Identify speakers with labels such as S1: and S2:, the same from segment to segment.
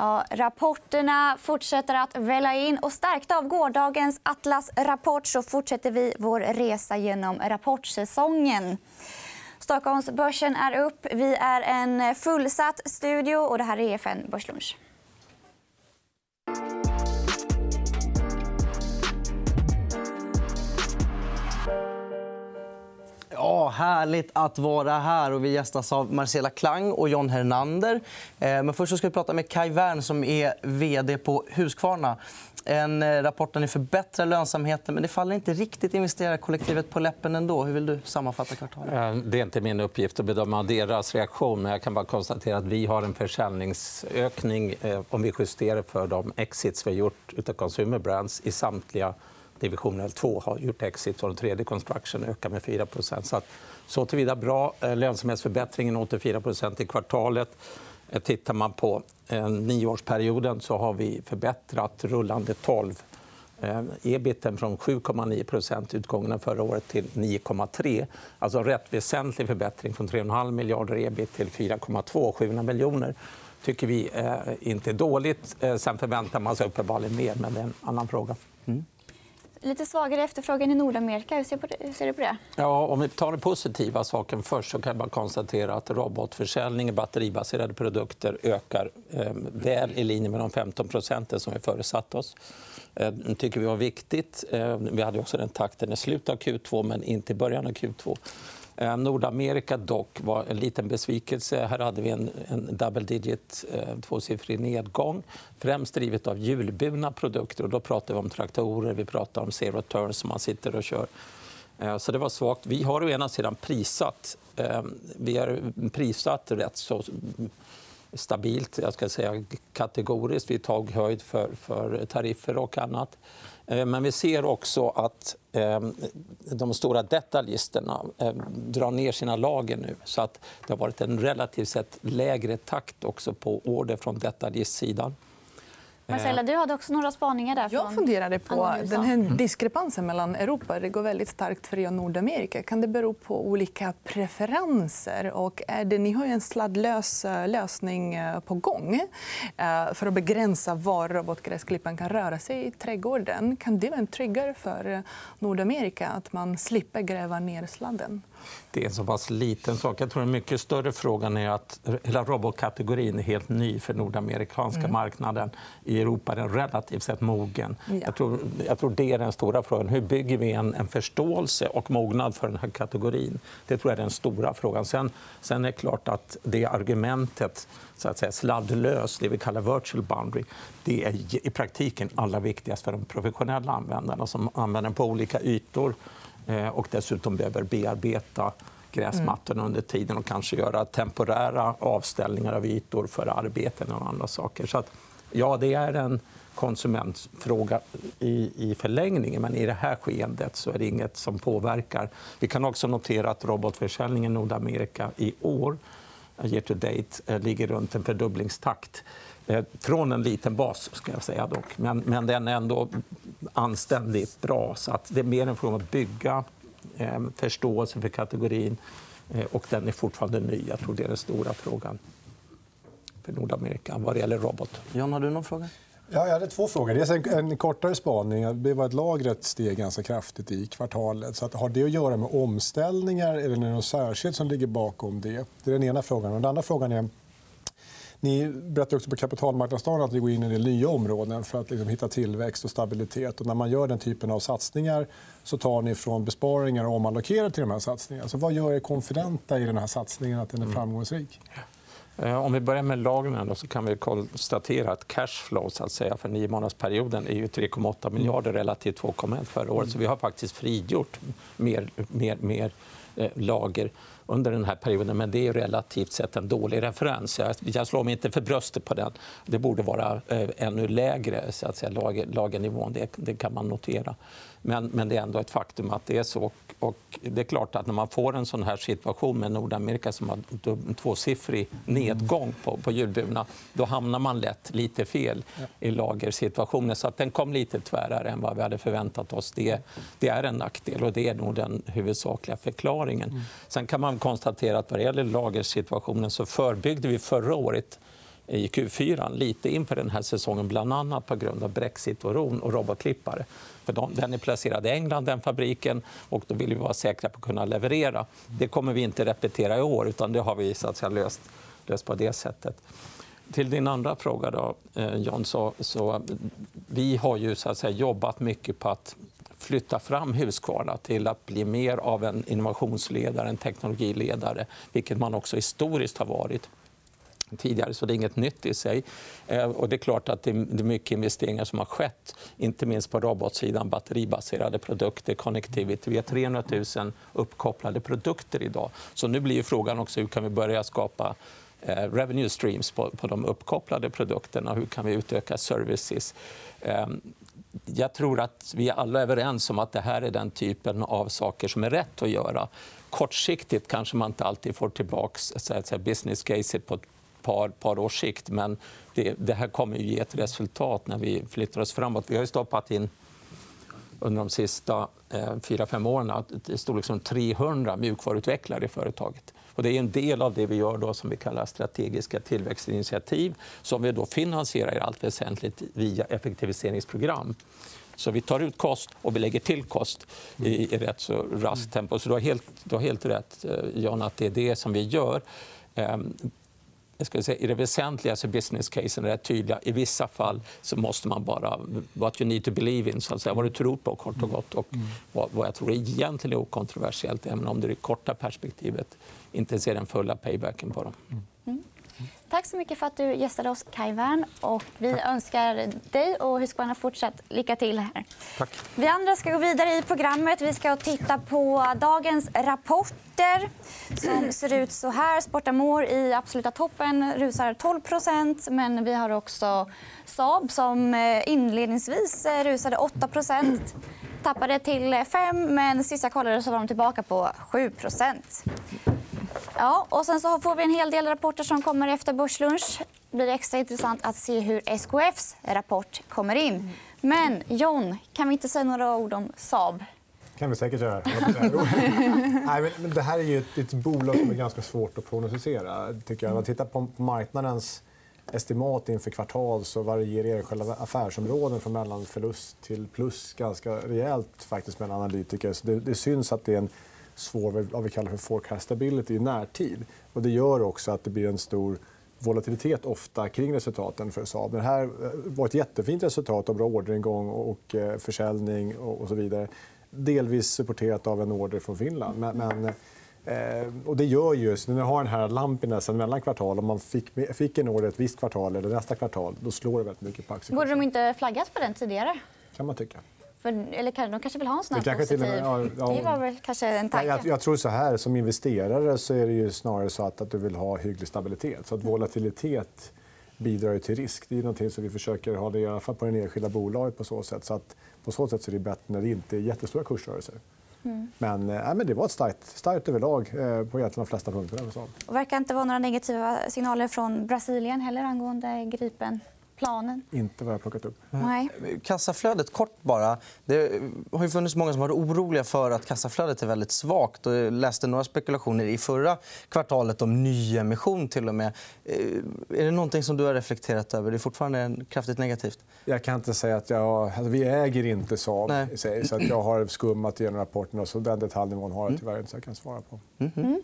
S1: Ja, rapporterna fortsätter att välla in. och Stärkta av gårdagens Atlas-rapport så fortsätter vi vår resa genom rapportsäsongen. Stockholmsbörsen är upp. Vi är en fullsatt studio. och Det här är EFN Börslunch.
S2: Ja, härligt att vara här. Och vi gästas av Marcela Klang och John Hernander. Eh, men först ska vi prata med Kai Wern, som är vd på Husqvarna. En eh, rapport där ni förbättrar lönsamheten, men det faller inte riktigt investerarkollektivet på läppen ändå. Hur vill du sammanfatta kvartalet?
S3: Eh, det är inte min uppgift att bedöma deras reaktion. Men jag kan bara konstatera att vi har en försäljningsökning om vi justerar för de exits vi har gjort av Consumer Brands i samtliga division L2 har gjort exit och den tredje construction ökar med 4% så, att, så tillvida bra. Eh, lönsamhetsförbättringen 84% i kvartalet. Eh, tittar man på eh, nioårsperioden så har vi förbättrat rullande 12 ebiten från 7,9 utgången av förra året till 9,3. Alltså en rätt väsentlig förbättring från 3,5 miljarder ebit till 4,2, 700 miljoner tycker vi inte är dåligt. Sen förväntar man sig uppenbarligen mer, men det är en annan fråga. Mm.
S1: Lite svagare efterfrågan i Nordamerika. Hur ser, du på det?
S3: Ja, om vi tar den positiva saken först så kan man konstatera att robotförsäljningen batteribaserade produkter ökar eh, väl i linje med de 15% som vi föresatt oss. Eh, det tycker vi var viktigt. Eh, vi hade också den takten i slutet av Q2, men inte i början av Q2. Eh, Nordamerika dock var en liten besvikelse. Här hade vi en, en double digit, eh, tvåsiffrig nedgång. Främst drivet av hjulburna produkter. Och då pratar vi om traktorer, vi pratar om zero turns som man sitter och kör. Eh, så det var svagt. Vi har å ena sidan prissatt, vi har prissatt rätt så stabilt, jag ska säga kategoriskt. Vi tog höjd för, för tariffer och annat. Eh, men vi ser också att ehm, de stora detaljisterna eh, drar ner sina lager nu. Så att det har varit en relativt sett lägre takt också på order från detaljistsidan.
S1: Marcella, du hade också några spaningar där.
S4: Jag funderade på den här diskrepansen mellan Europa. Det går väldigt starkt för er Nordamerika. Kan det bero på olika preferenser? Och är det, ni har ju en sladdlös eh, lösning eh, på gång eh, för att begränsa var robotgräsklipparen kan röra sig i trädgården. Kan det vara en trigger för Nordamerika att man slipper gräva ner sladden?
S3: Det är en så pass liten sak. Jag tror en mycket större frågan är att hela robotkategorin är helt ny för nordamerikanska mm. marknaden. I Europa är den relativt sett mogen. Ja. Jag, tror, jag tror det är den stora frågan. Hur bygger vi en, en förståelse och mognad för den här kategorin? Det tror jag är den stora frågan. Sen, sen är det klart att det argumentet så att säga, sladdlös, det vi kallar virtual boundary, det är i praktiken allra viktigast för de professionella användarna som använder den på olika ytor och dessutom behöver bearbeta gräsmattorna under tiden och kanske göra temporära avställningar av ytor för arbeten och andra saker. Så att, ja, det är en konsumentfråga i, i förlängningen men i det här skeendet så är det inget som påverkar. Vi kan också notera att robotförsäljningen i Nordamerika i år year to date eh, ligger runt en fördubblingstakt. Eh, från en liten bas, ska jag säga dock. Men, men den är ändå anständigt bra. Så att det är mer en fråga om att bygga eh, förståelse för kategorin. Eh, och den är fortfarande ny. Jag tror det är den stora frågan för Nordamerika vad det gäller robot.
S2: John, har du någon fråga?
S5: Ja, jag hade två frågor. Dels en, en kortare spaning. Det var att lagret steg ganska kraftigt i kvartalet. Så att, har det att göra med omställningar? Eller är det något särskilt som ligger bakom det? Det är den ena frågan. Den andra frågan är ni berättar också på kapitalmarknadsdagen att ni går in i nya områden för att liksom hitta tillväxt och stabilitet. Och när man gör den typen av satsningar så tar ni från besparingar och omallokerar till de här satsningarna. Så vad gör er konfidenta i den här satsningen, att den är mm. framgångsrik?
S3: Eh, om vi börjar med lagren så kan vi konstatera att cashflow så att säga, för nio månadersperioden är 3,8 miljarder relativt 2,1 förra året. Så vi har faktiskt frigjort mer, mer, mer eh, lager under den här perioden. Men det är relativt sett en dålig referens. Jag, slår mig inte för bröstet på den. Det borde vara eh, ännu lägre så att säga, lager, lagernivån. Det, det kan man notera. Men, men det är ändå ett faktum att det är så. Och det är klart att när man får en sån här situation med Nordamerika som har en tvåsiffrig nedgång på, på djurburna, då hamnar man lätt lite fel i lagersituationen. Så att den kom lite tvärare än vad vi hade förväntat oss. Det, det är en nackdel och det är nog den huvudsakliga förklaringen. Mm. Sen kan man konstatera att vad det gäller lagersituationen så förbyggde vi förra året i Q4 lite inför den här säsongen bland annat på grund av brexit-oron och robotklippare. För de, den är placerad i England, den fabriken, och då vill vi vara säkra på att kunna leverera. Det kommer vi inte repetera i år, utan det har vi så att säga, löst, löst på det sättet. Till din andra fråga, då, eh, John, så, så vi har ju så att säga, jobbat mycket på att flytta fram Husqvarna till att bli mer av en innovationsledare, en teknologiledare, vilket man också historiskt har varit tidigare, så det är inget nytt i sig. Eh, och det är klart att det är mycket investeringar som har skett, inte minst på robotsidan, batteribaserade produkter, connectivity. Vi har 300 000 uppkopplade produkter idag. Så nu blir frågan också hur kan vi börja skapa eh, revenue streams på de uppkopplade produkterna. Hur kan vi utöka services? Ehm, jag tror att vi alla är överens om att det här är den typen av saker som är rätt att göra. Kortsiktigt kanske man inte alltid får tillbaka business caset på ett par, par års sikt men det, det här kommer att ge ett resultat när vi flyttar oss framåt. Vi har stoppat in under de sista eh, fyra, fem åren i storleksordningen 300 mjukvaruutvecklare i företaget. Och det är en del av det vi gör då som vi kallar strategiska tillväxtinitiativ som vi då finansierar i allt väsentligt via effektiviseringsprogram. Så vi tar ut kost och vi lägger till kost i, i rätt så raskt tempo. Så du har helt, du har helt rätt, eh, Jan, att det är det som vi gör. Jag ska säga, I det väsentliga så business casen är tydliga. I vissa fall så måste man bara... What you need to believe in, så att säga. vad du tror på. kort och gott. Och vad, vad jag tror egentligen är okontroversiellt, även om du i det korta perspektivet inte ser den fulla paybacken på dem.
S1: Tack så mycket för att du gästade oss, Kai Wern. Och vi Tack. önskar dig och Husqvarna fortsatt lycka till. här.
S2: Tack.
S1: Vi andra ska gå vidare i programmet. Vi ska titta på dagens rapporter som ser ut så här. Sportamor i absoluta toppen rusar 12% men vi har också Saab som eh, inledningsvis eh, rusade 8% tappade till 5 men sista kollade så var de tillbaka på 7 Ja, och sen så får vi en hel del rapporter som kommer efter börslunch. Det blir extra intressant att se hur SKFs rapport kommer in. Men John, kan vi inte säga några ord om Saab?
S5: kan vi säkert göra. Nej, men det här är ju ett, ett bolag som är ganska svårt att prognostisera. Tycker jag. Om man tittar på marknadens estimat inför kvartal så varierar enskilda affärsområden från mellan förlust till plus ganska rejält faktiskt mellan analytiker. Så det, det syns att det är en svår, vad vi kallar för forecastability i närtid. Och det gör också att det blir en stor volatilitet ofta kring resultaten för Saab. Det här var ett jättefint resultat av bra orderingång och eh, försäljning och så vidare. Delvis supporterat av en order från Finland. Men, eh, och det gör ju, när du har den här lampinessen mellan kvartal, om man fick, fick en order ett visst kvartal eller nästa kvartal, då slår det väldigt mycket på aktiekursen.
S1: Borde de inte flaggat för den tidigare?
S5: kan man tycka.
S1: För, eller de kanske vill ha en sån här positiv... Med, ja, ja, det var väl kanske en tanke.
S5: Jag, jag, tror så här, som investerare så är det ju snarare så att, att du vill ha hygglig stabilitet. Så att volatilitet bidrar till risk. Det är någonting som vi försöker ha det i alla fall på det enskilda bolaget på så sätt. Så att på så sätt så är det bättre när det inte är jättestora kursrörelser. Mm. Men, äh, men det var ett starkt, starkt överlag eh, på de flesta punkter.
S1: Det verkar inte vara några negativa signaler från Brasilien heller angående Gripen planen?
S5: Inte vad jag plockat upp.
S1: Nej.
S2: Kassaflödet, kort bara. Det har ju funnits många som varit oroliga för att kassaflödet är väldigt svagt. Jag läste några spekulationer i förra kvartalet om nyemission. Till och med. Eh, är det någonting som du har reflekterat över? Det är fortfarande kraftigt negativt.
S5: Jag kan inte säga att jag... Alltså, vi äger inte Saab. Så att jag har skummat igenom rapporterna. Så den detaljnivån har jag tyvärr inte så jag kan svara på.
S1: Mm. Mm.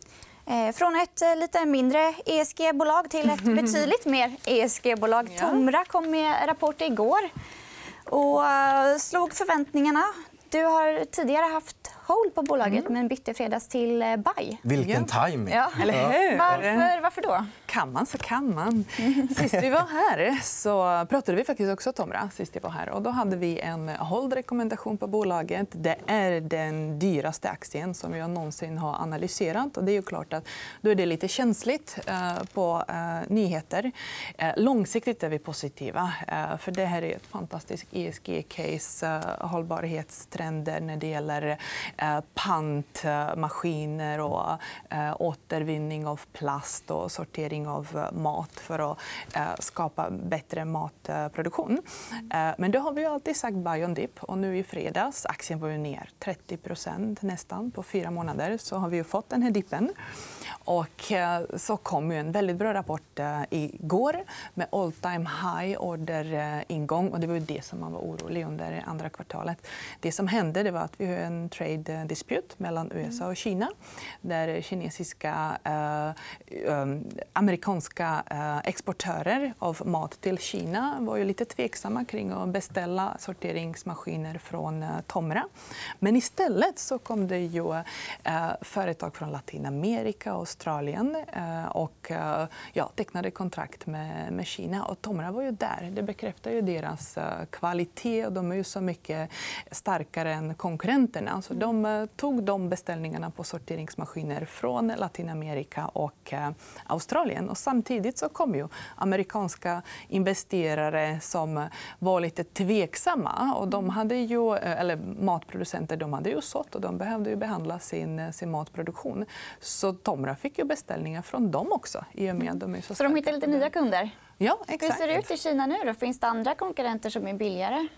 S1: Eh, från ett eh, lite mindre ESG-bolag till ett betydligt mer ESG-bolag. Tomra kom med rapport igår och eh, slog förväntningarna. Du har tidigare haft hold på bolaget mm. men bytte fredags till buy.
S2: Vilken timing!
S1: Ja. Eller hur? Varför, varför då?
S4: Kan man så kan man. Sist vi var här så pratade vi faktiskt också Tomra. Sist jag var här. Och då hade vi en hållrekommendation på bolaget. Det är den dyraste aktien som jag någonsin har analyserat. Och det är ju klart att då är det lite känsligt eh, på eh, nyheter. Eh, långsiktigt är vi positiva. För det här är ett fantastiskt ESG-case. Hållbarhetstrender när det gäller Eh, pantmaskiner och eh, återvinning av plast och sortering av eh, mat för att skapa bättre matproduktion. Men då har vi alltid sagt buy on dip. Och nu i fredags aktien var ju ner 30% nästan på fyra månader. Så har vi fått den här dippen. Och så kom en väldigt bra rapport igår med all time high orderingång. Och det var det som man var orolig under andra kvartalet. Det som hände var att vi har en trade dispute mellan USA och Kina där kinesiska eh, amerikanska exportörer av mat till Kina var ju lite tveksamma kring att beställa sorteringsmaskiner från Tomra. Men istället så kom det ju företag från Latinamerika och Australien eh, och eh, ja, tecknade kontrakt med, med Kina. Och Tomra var ju där. Det bekräftar ju deras eh, kvalitet. och De är ju så mycket starkare än konkurrenterna. Så de tog de beställningarna på sorteringsmaskiner från Latinamerika och Australien. Och samtidigt så kom ju amerikanska investerare som var lite tveksamma. Och de hade ju, eller matproducenter de hade ju sått och de behövde ju behandla sin, sin matproduktion. Så Tomra fick ju beställningar från dem också. I och med de är så,
S1: så de hittar lite nya kunder?
S4: Ja, exakt.
S1: Hur ser det ut i Kina nu? Då? Finns det andra konkurrenter som är billigare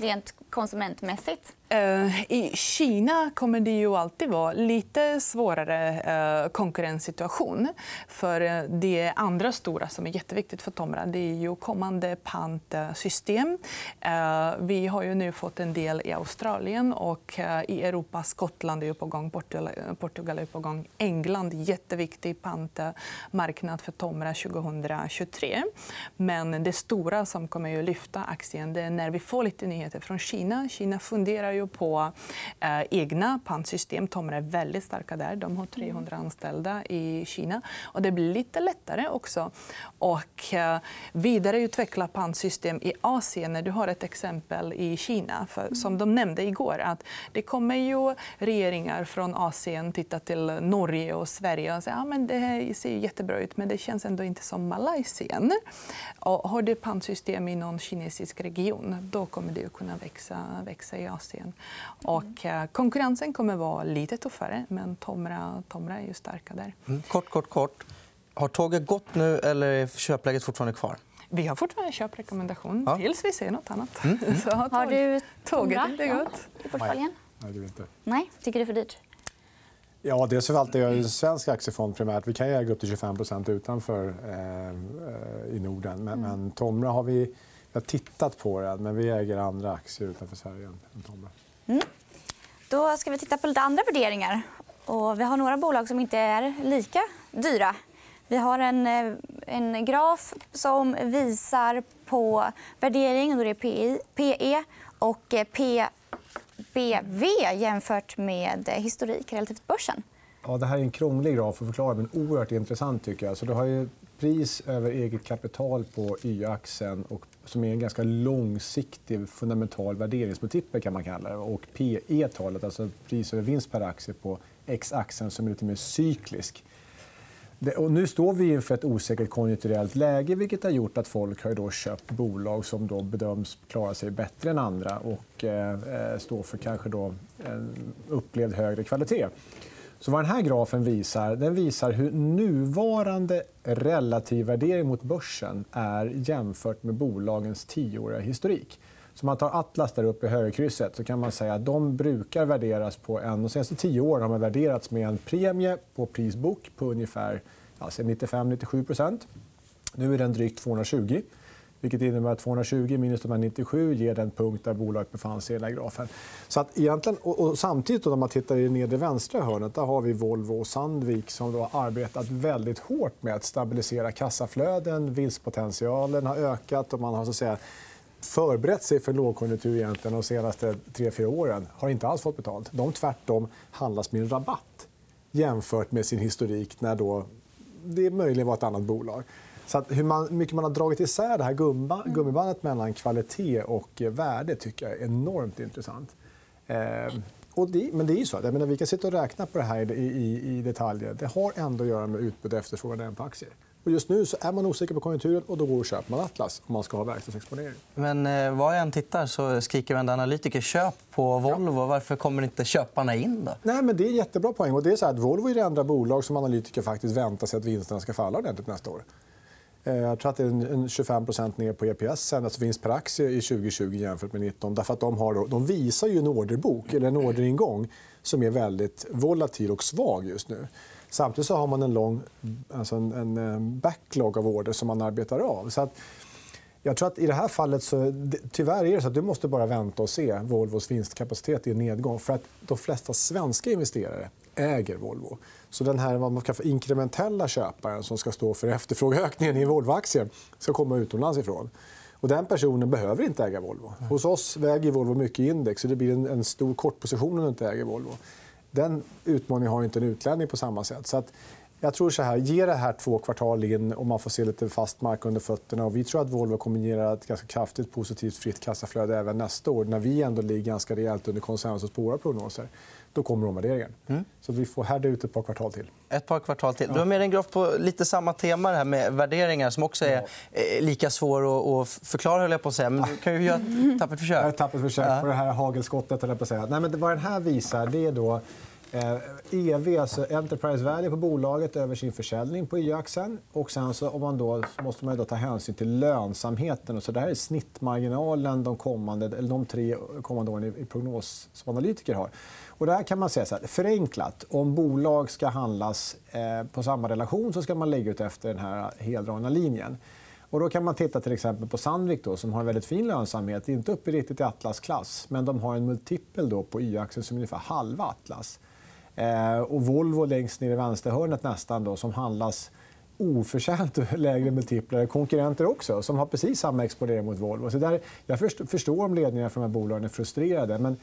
S1: rent konsumentmässigt?
S4: Eh, I Kina kommer det ju alltid vara lite svårare eh, konkurrenssituation. För eh, det andra stora som är jätteviktigt för Tomra det är ju kommande pantsystem. Vi har ju nu fått en del i Australien och i Europa. Skottland är på gång, Portugal är på gång. England jätteviktig pantmarknad för Tomra 2023. Men det stora som kommer att lyfta aktien det är när vi får lite nyheter från Kina. Kina funderar ju på eh, egna pantsystem. Tomra är väldigt starka där. De har 300 anställda i Kina. Och det blir lite lättare också att eh, vidareutveckla pantsystem i Asien. När du har ett exempel i Kina. För, som de nämnde igår, att det kommer ju regeringar från Asien titta till Norge och Sverige och säga att ja, det här ser jättebra ut men det känns ändå inte som Malaysia. Och har du pantsystem i någon kinesisk region då kommer det att kunna växa, växa i Asien. Och, eh, konkurrensen kommer att vara lite tuffare, men Tomra, Tomra är ju starka där.
S2: Mm. Kort, kort, kort. Har tåget gått nu eller är köpläget fortfarande kvar?
S4: Vi har fortfarande köprekommendation ja. tills vi ser nåt annat.
S1: Mm. Mm. Så har, du
S4: tåget inte gått?
S1: i portföljen?
S5: Nej, det inte.
S1: Nej, tycker du för dyrt?
S5: Ja, dels förvaltar jag en svensk aktiefond primärt. Vi kan äga upp till 25 utanför eh, i Norden. Men, mm. men Tomra har vi jag har tittat på det, men vi äger andra aktier utanför Sverige än Tomra.
S1: Mm. Då ska vi titta på lite andra värderingar. Och vi har några bolag som inte är lika dyra. Vi har en, eh, en graf som visar på värdering. Då är det PI, PE och eh, PBV jämfört med historik relativt börsen.
S5: Ja, det här är en krånglig graf att förklara, men oerhört intressant. tycker jag. Så du har ju pris över eget kapital på Y-axeln och som är en ganska långsiktig fundamental värderingsmultipel kan man kalla det. Och PE-talet, alltså pris över vinst per aktie på X-axeln som är lite mer cyklisk. Och nu står vi inför ett osäkert konjunkturellt läge vilket har gjort att folk har då köpt bolag som då bedöms klara sig bättre än andra och eh, eh står för kanske då en upplevd högre kvalitet. Så vad den här grafen visar, den visar hur nuvarande relativ värdering mot börsen är jämfört med bolagens tioåriga historik. Så man tar Atlas där uppe i högerkrysset så kan man säga att de brukar värderas på en... De senaste tio åren har man värderats med en premie på prisbok på ungefär alltså 95-97% Nu är den drygt 220 vilket innebär att 220 minus de 97 ger den punkt där bolaget befann sig i den grafen. Så att egentligen, och, samtidigt då, när man tittar i det nedre vänstra hörnet där har vi Volvo och Sandvik som då har arbetat väldigt hårt med att stabilisera kassaflöden. Vinstpotentialen har ökat och man har så att säga, förberett sig för lågkonjunktur egentligen de senaste tre fyra åren. har inte alls fått betalt. De tvärtom handlas med en rabatt jämfört med sin historik när då det möjligen var ett annat bolag. Så hur man, mycket man har dragit isär det här gumba, mm. gummibandet mellan kvalitet och värde tycker jag är enormt intressant. Eh, och det, men det är ju så. Jag menar, vi kan sitta och räkna på det här i, i, i detaljer. Det har ändå att göra med utbud och efterfrågan på aktier. Och just nu så är man osäker på konjunkturen och då går och köper man Atlas om man ska ha verkstadsexponering.
S2: Men eh, var jag än tittar så skriker varenda analytiker köp på Volvo. Varför kommer inte köparna in? Då?
S5: Nej, men det är en jättebra poäng. Och det är så att Volvo är det enda bolag som analytiker faktiskt väntar sig att vinsterna ska falla ordentligt nästa år. Eh, jag tror att det är en 25% ner på EPS, alltså vinst per aktie, i 2020 jämfört med 2019. Därför att de, har, de visar ju en orderbok, eller en orderingång som är väldigt volatil och svag just nu. Samtidigt så har man en lång alltså en, en eh, backlog av order som man arbetar av. Så att, jag tror att i det här fallet så, tyvärr är det så att du måste bara vänta och se Volvos vinstkapacitet i nedgång. För att de flesta svenska investerare äger Volvo. Så den här vad man kallar inkrementella köparen som ska stå för efterfrågeökningen i Volvoaktier ska komma utomlands ifrån. Och den personen behöver inte äga Volvo. Hos oss väger Volvo mycket i index så det blir en, en stor kortposition om du inte äger Volvo. Den utmaningen har inte en utlänning på samma sätt. Så att jag tror så här, ge det här två kvartal in och man får se lite fast mark under fötterna. Och vi tror att Volvo kommer generera ett ganska kraftigt positivt fritt kassaflöde även nästa år när vi ändå ligger ganska rejält under konsensus på våra prognoser då kommer omvärderingen. Mm. Så vi får härda ut ett par kvartal till.
S2: Ett par kvartal till. Du har med en graf på lite samma tema här med värderingar som också är ja. Eh, lika svår att förklara. Höll jag på att säga. Men du kan ju göra ett tappert försök.
S5: Ett tappert försök på det här hagelskottet. Höll jag på att säga. Nej, men vad den här visar det är då Eh, EV, alltså Enterprise Value på bolaget över sin försäljning på Y-axeln. Och sen så, om man då, så måste man då ta hänsyn till lönsamheten. Så det här är snittmarginalen de, kommande, eller de tre kommande åren i prognos som analytiker har. Och där kan man säga så här, förenklat. Om bolag ska handlas eh, på samma relation så ska man lägga ut efter den här heldragna linjen. Och då kan man titta till exempel på Sandvik då, som har en väldigt fin lönsamhet. Inte uppe riktigt i Atlas-klass, men de har en multipel då på Y-axeln som är ungefär halva Atlas. Eh, och Volvo längst ner i vänsterhörnet nästan då, som handlas oförtjänt lägre multiplar. Konkurrenter också, som har precis samma exponering mot Volvo. Så där, jag förstår om ledningarna för de här bolagen är frustrerade. Men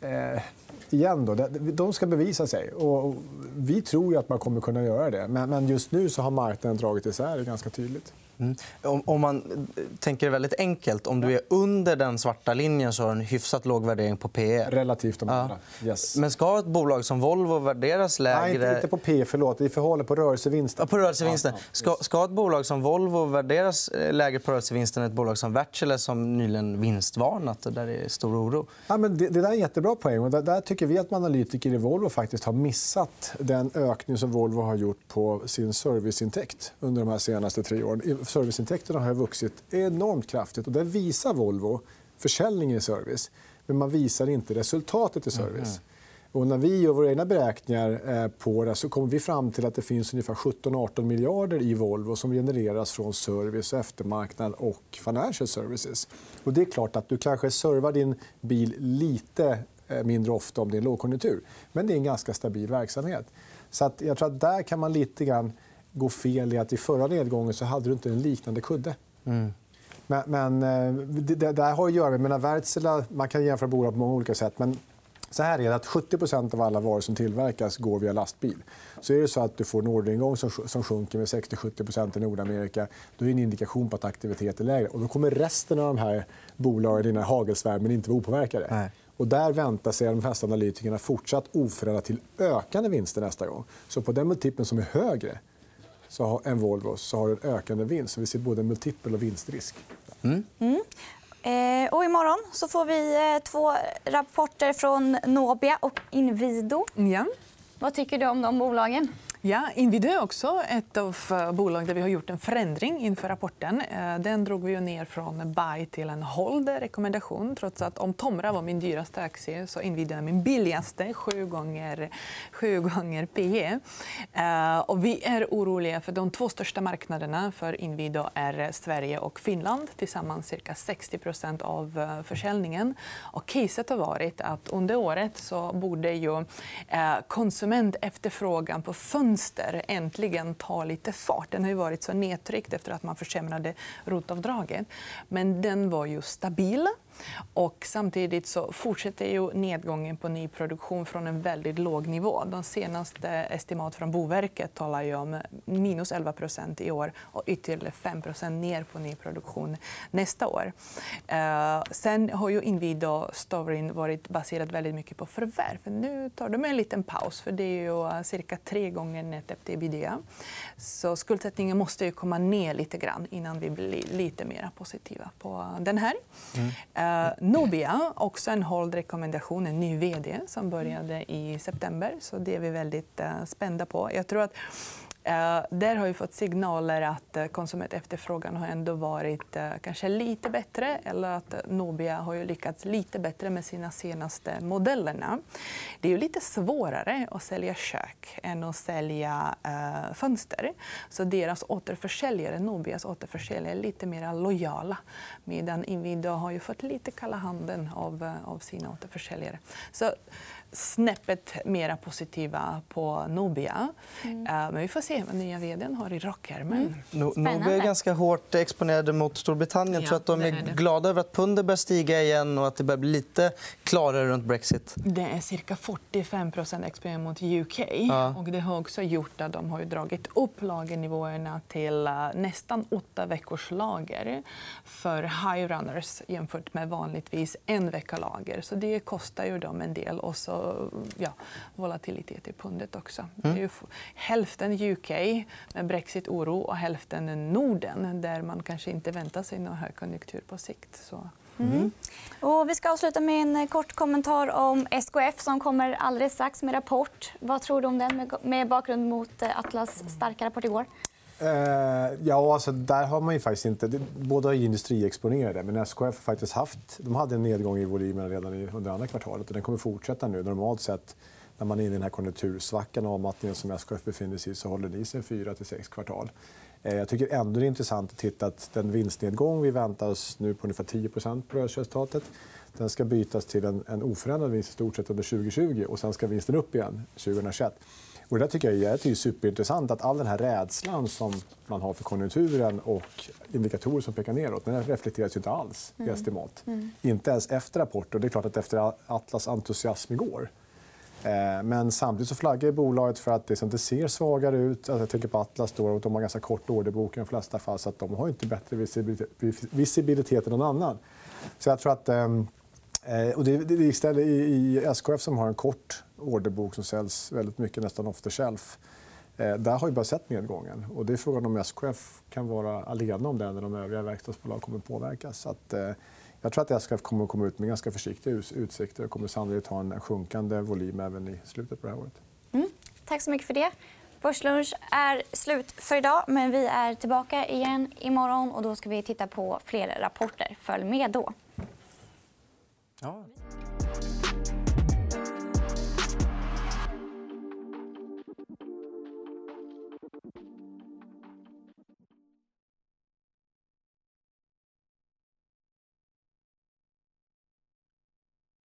S5: eh, igen, då, de ska bevisa sig. Och vi tror ju att man kommer kunna göra det. Men, men just nu så har marknaden dragit isär det ganska tydligt.
S2: Mm. Om, man tänker väldigt enkelt, om du är under den svarta linjen så har du en hyfsat låg värdering på PE.
S5: Relativt de andra. Ja. Yes.
S2: Men ska ett bolag som Volvo värderas lägre...
S5: Nej, inte, inte på PE. Förlåt. I förhållande på rörelsevinsten.
S2: Ja, på rörelsevinsten. Ska, ska ett bolag som Volvo värderas eh, lägre på rörelsevinsten än ett bolag som Wärtsilä som nyligen vinstvarnat? Där det är stor oro.
S5: Ja, men det, det där är en jättebra poäng. Och där, där tycker vi att analytiker i Volvo faktiskt har missat den ökning som Volvo har gjort på sin serviceintäkt under de här senaste tre åren serviceintäkterna har vuxit enormt kraftigt. Och det visar Volvo försäljningen i service. Men man visar inte resultatet i service. Mm. Och när vi gör våra egna beräkningar eh, på det så kommer vi fram till att det finns ungefär 17-18 miljarder i Volvo som genereras från service, eftermarknad och financial services. Och det är klart att du kanske servar din bil lite eh, mindre ofta om det är lågkonjunktur. Men det är en ganska stabil verksamhet. Så att jag tror att där kan man lite grann gå fel i att i förra nedgången så hade du inte en liknande kudde. Mm. Men, men eh, det, det, det har att göra med... Wärtsilä, man kan jämföra bolag på många olika sätt. Men så här är det att 70% av alla varor som tillverkas går via lastbil. Så är det så att du får en orderingång som, som sjunker med 60-70% i Nordamerika då är det en indikation på att aktiviteten är lägre. Och då kommer resten av de här bolagen i den här hagelsvärmen inte vara opåverkade. Nej. Och där väntar sig de flesta analytikerna fortsatt oförändrat till ökande vinster nästa gång. Så på den multipeln som är högre så har, än Volvo så har en ökande vinst. Så vi ser både multipel och vinstrisk. Mm.
S1: Mm. Eh, och imorgon så får vi eh, två rapporter från Nobia och Inwido.
S4: Ja.
S1: Vad tycker du om de bolagen?
S4: Ja, Inwido är också ett av eh, bolagen där vi har gjort en förändring inför rapporten. Eh, den drog vi ner från buy till en hold rekommendation. Trots att om Tomra var min dyraste aktie så Inwido är min billigaste, sju gånger, sju gånger PE. Eh, och vi är oroliga för de två största marknaderna för Inwido är Sverige och Finland. Tillsammans cirka 60% av försäljningen. Och caset har varit att under året så borde ju konsumentefterfrågan på fönster fönster äntligen tar lite fart. Den har ju varit så nedtryckt efter att man försämrade rotavdraget. Men den var ju stabil. Och samtidigt så fortsätter ju nedgången på nyproduktion från en väldigt låg nivå. De senaste estimat från Boverket talar ju om minus 11% i år och ytterligare 5% ner på nyproduktion nästa år. Eh, sen har ju Inwido-storyn varit baserad väldigt mycket på förvärv. Nu tar de en liten paus. för Det är ju cirka tre gånger net efter ebitda. Så skuldsättningen måste ju komma ner lite grann innan vi blir lite mer positiva på den här. Mm. Eh, Nobia, också en hård rekommendation, en ny vd som började i september. Så det är vi väldigt eh, spända på. Jag tror att Eh, där har vi fått signaler att eh, konsumentefterfrågan har ändå varit eh, kanske lite bättre eller att Nobia har lyckats lite bättre med sina senaste modellerna. Det är lite svårare att sälja kök än att sälja fönster. Så deras återförsäljare, Nobias återförsäljare är lite mer lojala medan Inwido har ju fått lite kalla handen av, av sina återförsäljare. Så snäppet mer positiva på Nobia. Mm. Eh, men vi får se vad nya vd har i rockärmen.
S2: Mm. Nobia är ganska hårt exponerade mot Storbritannien. Ja, tror att de är, är glada över att pundet börjar stiga igen och att det börjar bli lite klarare runt brexit?
S4: Det är cirka 45% exponering mot UK. Ja. Och det har också gjort att de har dragit upp lagernivåerna till eh, nästan åtta veckors lager för high runners jämfört med vanligtvis en vecka lager. Så det kostar ju dem en del. Och så ja, volatilitet i pundet också. Mm. Det är ju hälften UK med brexit-oro och hälften Norden där man kanske inte väntar sig någon högkonjunktur på sikt. Så.
S1: Mm. Och vi ska avsluta med en kort kommentar om SKF som kommer alldeles strax med rapport. Vad tror du om den med bakgrund mot eh, Atlas starka rapport igår?
S5: Eh, ja, alltså, där har man ju faktiskt inte... Båda är industriexponerade, men SKF har faktiskt haft... De hade en nedgång i volymerna redan under andra kvartalet. och Den kommer fortsätta nu. Normalt sett, när man är inne i den här konjunktursvackan och avmattningen som SKF befinner sig i så håller det i sig fyra till sex kvartal. Eh, jag tycker ändå det är intressant att titta att den vinstnedgång vi väntar oss nu på ungefär 10% på rörelseresultatet den ska bytas till en, en oförändrad vinst i stort sett under 2020 och sen ska vinsten upp igen 2021. Och det tycker jag är superintressant. att All den här rädslan som man har för konjunkturen och indikatorer som pekar neråt den reflekteras inte alls i mm. estimat. Mm. Inte ens efter rapporten. Det är klart att efter Atlas entusiasm igår eh, men samtidigt så flaggar bolaget för att det inte ser svagare ut. Alltså jag tänker på Atlas. Då, de har ganska kort orderbok i de flesta fall. Så att de har inte bättre visibilitet än någon annan. Så jag tror att ehm, Eh, och det är istället i SKF som har en kort orderbok som säljs väldigt mycket, nästan off the shelf. Eh, där har vi bara sett nedgången. Och det är frågan om SKF kan vara alena om den eller om övriga verkstadsbolag kommer att påverkas. Så att, eh, jag tror att SKF kommer att komma ut med ganska försiktiga utsikter och kommer sannolikt ha en sjunkande volym även i slutet på det här året.
S1: Mm. Tack så mycket för det. Börslunch är slut för idag, men vi är tillbaka igen imorgon. Och då ska vi titta på fler rapporter. Följ med då.
S2: Ja.